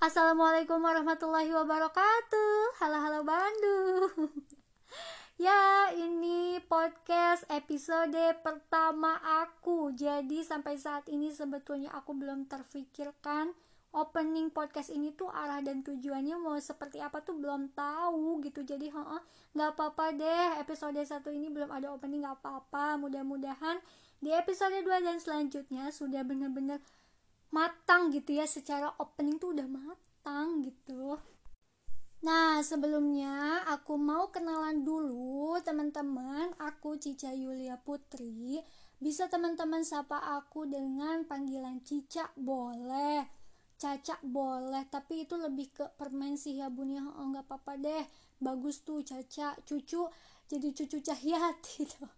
Assalamualaikum warahmatullahi wabarakatuh. Halo halo Bandung Ya ini podcast episode pertama aku. Jadi sampai saat ini sebetulnya aku belum terfikirkan Opening podcast ini tuh arah dan tujuannya mau seperti apa tuh belum tahu gitu. Jadi heeh nggak apa-apa deh. Episode satu ini belum ada opening nggak apa-apa. Mudah-mudahan di episode 2 dan selanjutnya sudah bener-bener matang gitu ya secara opening tuh udah matang gitu. Nah sebelumnya aku mau kenalan dulu teman-teman. Aku Cica Yulia Putri. Bisa teman-teman sapa aku dengan panggilan Cica boleh Caca boleh. Tapi itu lebih ke permen sih ya bun ya. Oh, nggak apa-apa deh. Bagus tuh Caca. Cucu jadi cucu Cahyati tuh.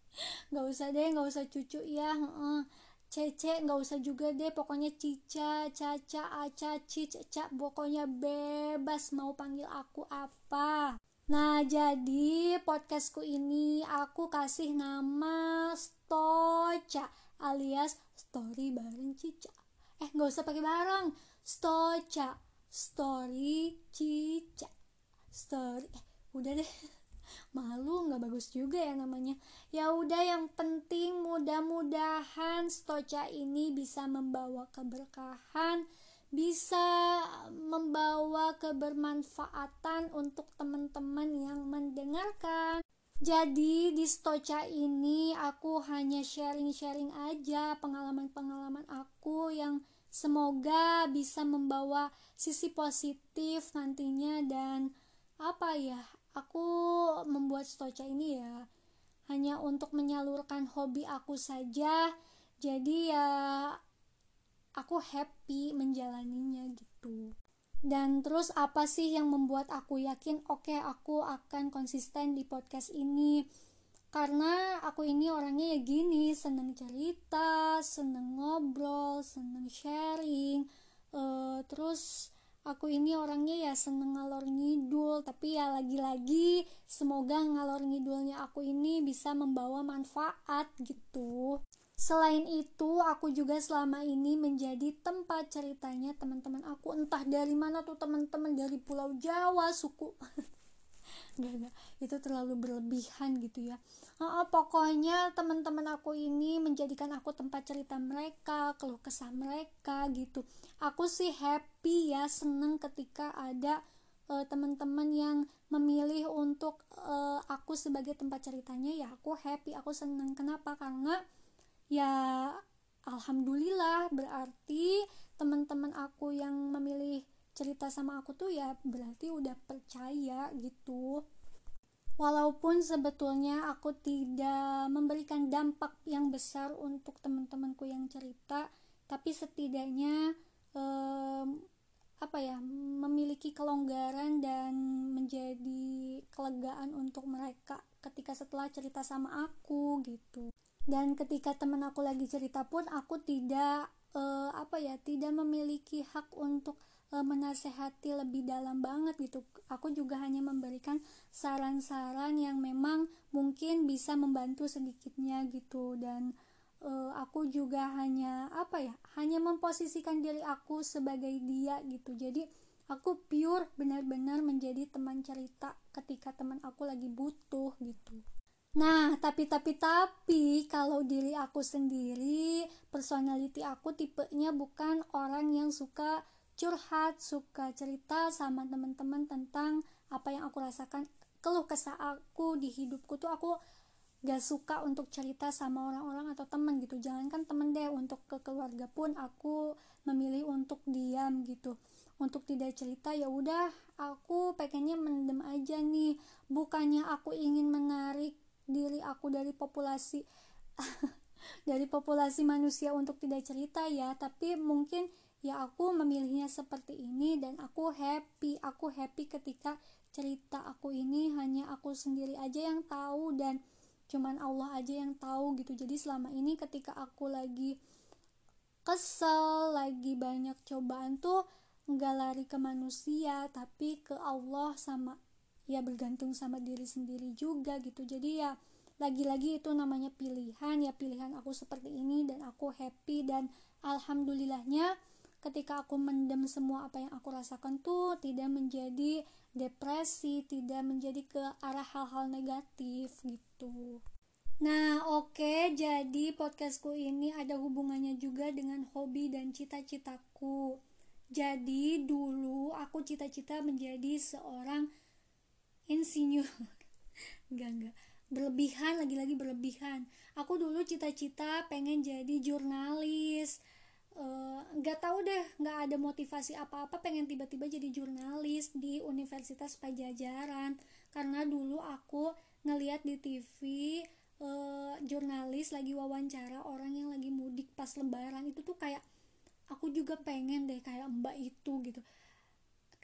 Nggak usah deh nggak usah cucu ya uh, Cece nggak usah juga deh pokoknya Cica, Caca, Aca, Cica, pokoknya bebas mau panggil aku apa. Nah jadi podcastku ini aku kasih nama Stoca alias Story bareng Cica. Eh nggak usah pakai bareng, Stoca, Story Cica, Story. Eh udah deh malu nggak bagus juga ya namanya. Ya udah yang penting mudah-mudahan stoca ini bisa membawa keberkahan bisa membawa kebermanfaatan untuk teman-teman yang mendengarkan. Jadi di Stoca ini aku hanya sharing-sharing aja pengalaman-pengalaman aku yang semoga bisa membawa sisi positif nantinya dan apa ya aku membuat stoca ini ya hanya untuk menyalurkan hobi aku saja. Jadi ya aku happy menjalaninya gitu. Dan terus apa sih yang membuat aku yakin oke okay, aku akan konsisten di podcast ini? Karena aku ini orangnya ya gini seneng cerita seneng ngobrol seneng sharing uh, terus aku ini orangnya ya seneng ngalor ngidul tapi ya lagi-lagi semoga ngalor ngidulnya aku ini bisa membawa manfaat gitu Selain itu, aku juga selama ini menjadi tempat ceritanya teman-teman aku. Entah dari mana tuh teman-teman dari Pulau Jawa, suku. Gak, itu terlalu berlebihan gitu ya. Uh, pokoknya teman-teman aku ini menjadikan aku tempat cerita mereka, keluh kesah mereka gitu. Aku sih happy ya, seneng ketika ada uh, teman-teman yang memilih untuk uh, aku sebagai tempat ceritanya ya aku happy, aku seneng. Kenapa? Karena ya alhamdulillah berarti teman-teman aku yang memilih cerita sama aku tuh ya berarti udah percaya gitu. Walaupun sebetulnya aku tidak memberikan dampak yang besar untuk teman-temanku yang cerita tapi setidaknya um, apa ya memiliki kelonggaran dan menjadi kelegaan untuk mereka ketika setelah cerita sama aku gitu. Dan ketika teman aku lagi cerita pun aku tidak uh, apa ya tidak memiliki hak untuk uh, menasehati lebih dalam banget gitu. Aku juga hanya memberikan saran-saran yang memang mungkin bisa membantu sedikitnya gitu. Dan uh, aku juga hanya apa ya hanya memposisikan diri aku sebagai dia gitu. Jadi aku pure benar-benar menjadi teman cerita ketika teman aku lagi butuh gitu. Nah, tapi tapi tapi kalau diri aku sendiri, personality aku tipenya bukan orang yang suka curhat, suka cerita sama teman-teman tentang apa yang aku rasakan, keluh kesah aku di hidupku tuh aku gak suka untuk cerita sama orang-orang atau teman gitu. Jangankan temen deh, untuk ke keluarga pun aku memilih untuk diam gitu. Untuk tidak cerita ya udah, aku pengennya mendem aja nih. Bukannya aku ingin menarik diri aku dari populasi dari populasi manusia untuk tidak cerita ya tapi mungkin ya aku memilihnya seperti ini dan aku happy aku happy ketika cerita aku ini hanya aku sendiri aja yang tahu dan cuman Allah aja yang tahu gitu. Jadi selama ini ketika aku lagi kesel lagi banyak cobaan tuh nggak lari ke manusia tapi ke Allah sama ya bergantung sama diri sendiri juga gitu. Jadi ya lagi-lagi itu namanya pilihan ya pilihan aku seperti ini dan aku happy dan alhamdulillahnya ketika aku mendem semua apa yang aku rasakan tuh tidak menjadi depresi tidak menjadi ke arah hal-hal negatif gitu Nah, oke, okay, jadi podcastku ini ada hubungannya juga dengan hobi dan cita-citaku. Jadi, dulu aku cita-cita menjadi seorang insinyur. enggak, enggak. Berlebihan, lagi-lagi berlebihan. Aku dulu cita-cita pengen jadi jurnalis. Enggak uh, tahu deh, nggak ada motivasi apa-apa pengen tiba-tiba jadi jurnalis di Universitas Pajajaran. Karena dulu aku ngeliat di TV uh, jurnalis lagi wawancara orang yang lagi mudik pas lebaran. Itu tuh kayak aku juga pengen deh kayak mbak itu gitu.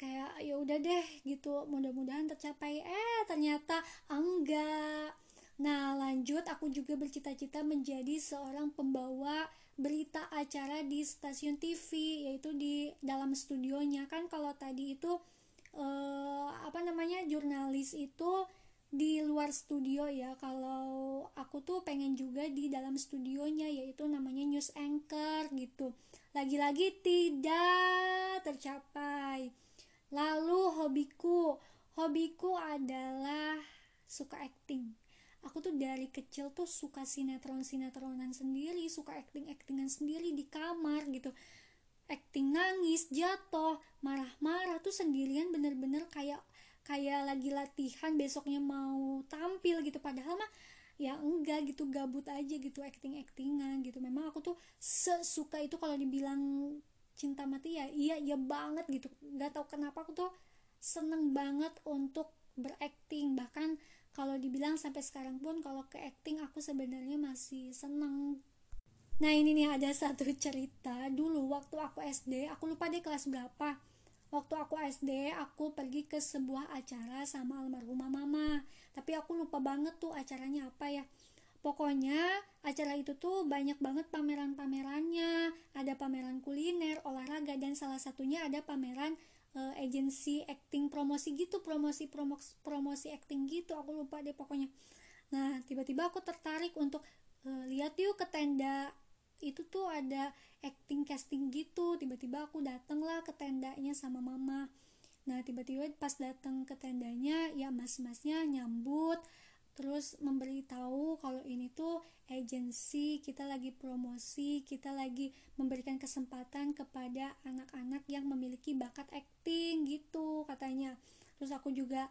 Kayak ya udah deh gitu. Mudah-mudahan tercapai. Eh ternyata enggak nah lanjut aku juga bercita-cita menjadi seorang pembawa berita acara di stasiun TV yaitu di dalam studionya. Kan kalau tadi itu eh, apa namanya jurnalis itu di luar studio ya. Kalau aku tuh pengen juga di dalam studionya yaitu namanya news anchor gitu. Lagi-lagi tidak tercapai. Lalu hobiku. Hobiku adalah suka acting aku tuh dari kecil tuh suka sinetron sinetronan sendiri suka acting actingan sendiri di kamar gitu. Acting nangis jatuh marah-marah tuh sendirian bener-bener kayak kayak lagi latihan besoknya mau tampil gitu. Padahal mah ya enggak gitu gabut aja gitu acting actingan gitu. Memang aku tuh sesuka itu kalau dibilang cinta mati ya iya iya banget gitu. Nggak tahu kenapa aku tuh seneng banget untuk berakting. Bahkan kalau dibilang sampai sekarang pun kalau ke acting aku sebenarnya masih seneng. Nah ini nih ada satu cerita. Dulu waktu aku SD aku lupa deh kelas berapa. Waktu aku SD aku pergi ke sebuah acara sama almarhumah mama. Tapi aku lupa banget tuh acaranya apa ya. Pokoknya acara itu tuh banyak banget pameran-pamerannya. Ada pameran kuliner olahraga dan salah satunya ada pameran uh, agensi acting promosi gitu promosi promosi promosi acting gitu aku lupa deh pokoknya. Nah tiba-tiba aku tertarik untuk uh, lihat yuk ke tenda. Itu tuh ada acting casting gitu. Tiba-tiba aku dateng lah ke tendanya sama mama. Nah tiba-tiba pas datang ke tendanya ya mas-masnya nyambut terus memberitahu kalau ini tuh agensi kita lagi promosi kita lagi memberikan kesempatan kepada anak-anak yang memiliki bakat acting gitu katanya. Terus aku juga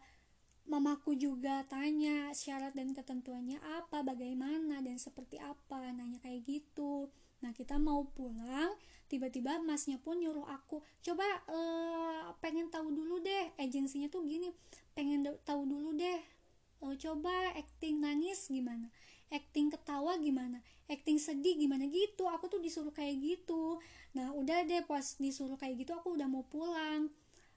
mamaku juga tanya syarat dan ketentuannya apa bagaimana dan seperti apa nanya kayak gitu. Nah kita mau pulang, tiba-tiba masnya pun nyuruh aku, coba uh, pengen tahu dulu deh, agensinya tuh gini, pengen tahu dulu deh, uh, coba acting nangis gimana, acting ketawa gimana, acting sedih gimana? Gitu, aku tuh disuruh kayak gitu. Nah udah deh pas disuruh kayak gitu aku udah mau pulang.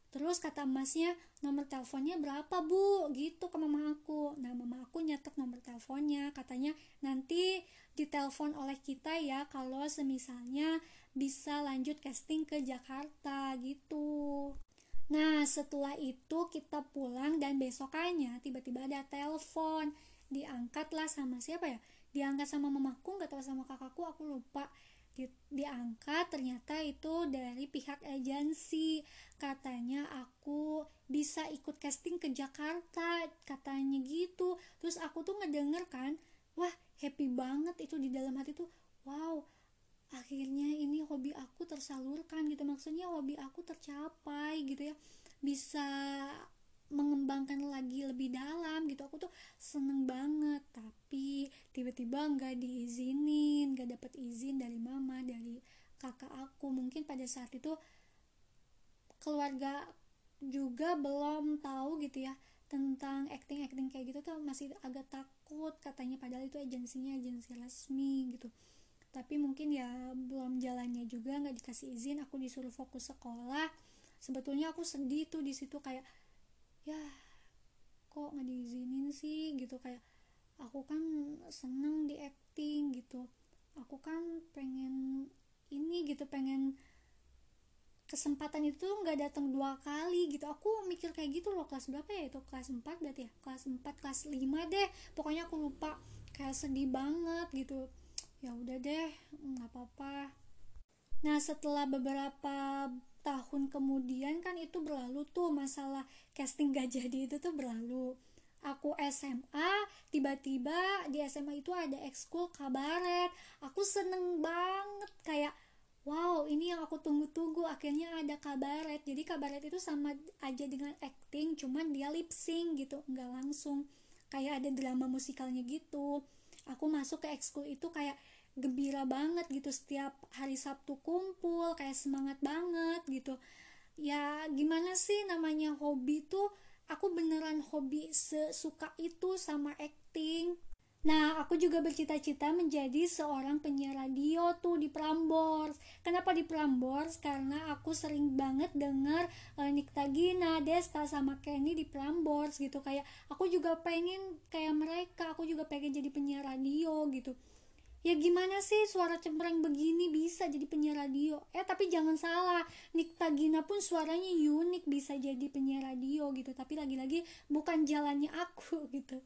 Terus kata emasnya nomor teleponnya berapa bu? Gitu ke mama aku. Nah mama aku nyatet nomor teleponnya. Katanya nanti ditelepon oleh kita ya kalau semisalnya bisa lanjut casting ke Jakarta. Gitu nah setelah itu kita pulang dan besokannya tiba-tiba ada telepon. Diangkat lah sama siapa ya? Diangkat sama mamaku nggak tahu sama kakakku aku lupa. Di, diangkat ternyata itu dari pihak agensi. Katanya aku bisa ikut casting ke Jakarta katanya gitu. Terus aku tuh ngedenger kan wah happy banget itu di dalam hati tuh. Wow akhirnya ini hobi aku tersalurkan gitu. Maksudnya hobi aku tercapai gitu ya. Bisa mengembangkan lagi lebih dalam gitu. Aku tuh seneng banget. Tapi tiba-tiba nggak diizinin nggak dapet izin dari mama dari kakak aku. Mungkin pada saat itu keluarga juga belum tahu gitu ya tentang acting acting kayak gitu tuh masih agak takut katanya. Padahal itu agensinya agensi resmi gitu tapi mungkin ya belum jalannya juga nggak dikasih izin aku disuruh fokus sekolah. Sebetulnya aku sedih tuh di situ kayak ya kok nggak diizinin sih? Gitu kayak aku kan seneng di acting gitu. Aku kan pengen ini gitu pengen kesempatan itu nggak datang dua kali gitu. Aku mikir kayak gitu loh kelas berapa ya itu? Kelas 4 berarti ya? Kelas 4 kelas 5 deh. Pokoknya aku lupa kayak sedih banget gitu ya udah deh nggak apa-apa. Nah setelah beberapa tahun kemudian kan itu berlalu tuh masalah casting gak jadi itu tuh berlalu. Aku SMA tiba-tiba di SMA itu ada ekskul kabaret. Aku seneng banget kayak wow ini yang aku tunggu-tunggu akhirnya ada kabaret. Jadi kabaret itu sama aja dengan acting cuman dia lip sync gitu nggak langsung. Kayak ada drama musikalnya gitu aku masuk ke ekskul itu kayak gembira banget gitu. Setiap hari Sabtu kumpul kayak semangat banget gitu. Ya gimana sih namanya hobi tuh? Aku beneran hobi sesuka itu sama acting Nah, aku juga bercita-cita menjadi seorang penyiar radio tuh di Prambors. Kenapa di Prambors? Karena aku sering banget denger uh, Nikta Gina, Desta, sama Kenny di Prambors gitu. Kayak aku juga pengen kayak mereka, aku juga pengen jadi penyiar radio gitu. Ya gimana sih suara cempreng begini bisa jadi penyiar radio? Eh tapi jangan salah, Nikta Gina pun suaranya unik bisa jadi penyiar radio gitu. Tapi lagi-lagi bukan jalannya aku gitu.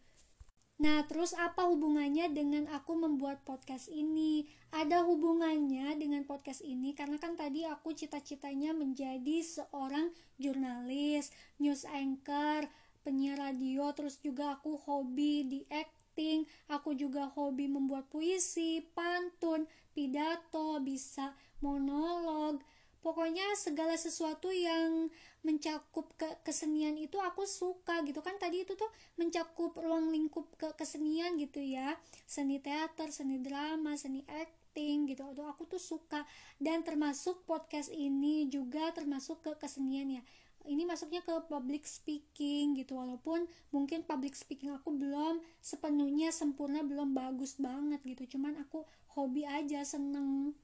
Nah, terus apa hubungannya dengan aku membuat podcast ini? Ada hubungannya dengan podcast ini karena kan tadi aku cita-citanya menjadi seorang jurnalis, news anchor, penyiar radio, terus juga aku hobi di acting, aku juga hobi membuat puisi, pantun, pidato, bisa monolog, pokoknya segala sesuatu yang mencakup ke kesenian itu aku suka gitu. Kan tadi itu tuh mencakup ruang lingkup ke kesenian gitu ya. Seni teater seni drama seni acting gitu. Tuh aku tuh suka. Dan termasuk podcast ini juga termasuk ke kesenian ya. Ini masuknya ke public speaking gitu. Walaupun mungkin public speaking aku belum sepenuhnya sempurna belum bagus banget gitu. Cuman aku hobi aja seneng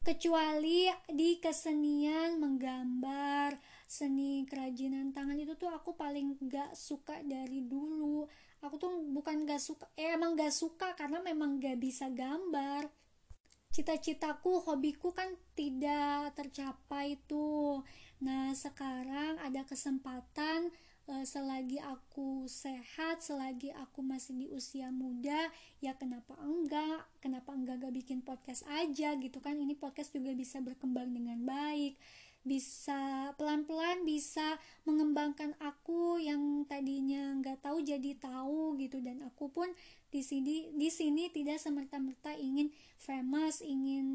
kecuali di kesenian menggambar seni kerajinan tangan itu tuh aku paling gak suka dari dulu. Aku tuh bukan gak suka eh, emang gak suka karena memang gak bisa gambar. Cita-citaku hobiku kan tidak tercapai tuh. Nah sekarang ada kesempatan selagi aku sehat selagi aku masih di usia muda ya kenapa enggak? Kenapa enggak gak bikin podcast aja gitu kan? Ini podcast juga bisa berkembang dengan baik. Bisa pelan-pelan bisa mengembangkan aku yang tadinya nggak tahu jadi tahu gitu. Dan aku pun di sini di sini tidak semerta-merta ingin famous ingin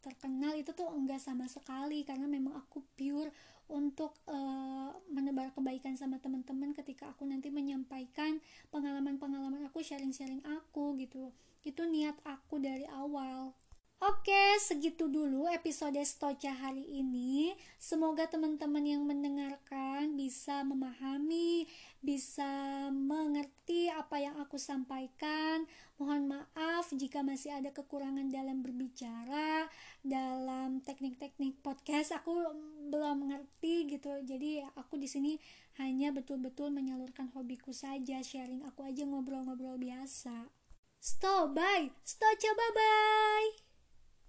terkenal. Itu tuh enggak sama sekali karena memang aku pure untuk uh, menebar kebaikan sama teman-teman ketika aku nanti menyampaikan pengalaman-pengalaman aku sharing-sharing aku gitu. Itu niat aku dari awal Oke, segitu dulu episode Stocha hari ini. Semoga teman-teman yang mendengarkan bisa memahami, bisa mengerti apa yang aku sampaikan. Mohon maaf jika masih ada kekurangan dalam berbicara, dalam teknik-teknik podcast. Aku belum mengerti gitu. Jadi aku di sini hanya betul-betul menyalurkan hobiku saja, sharing aku aja ngobrol-ngobrol biasa. Stop, bye. Stop, bye bye.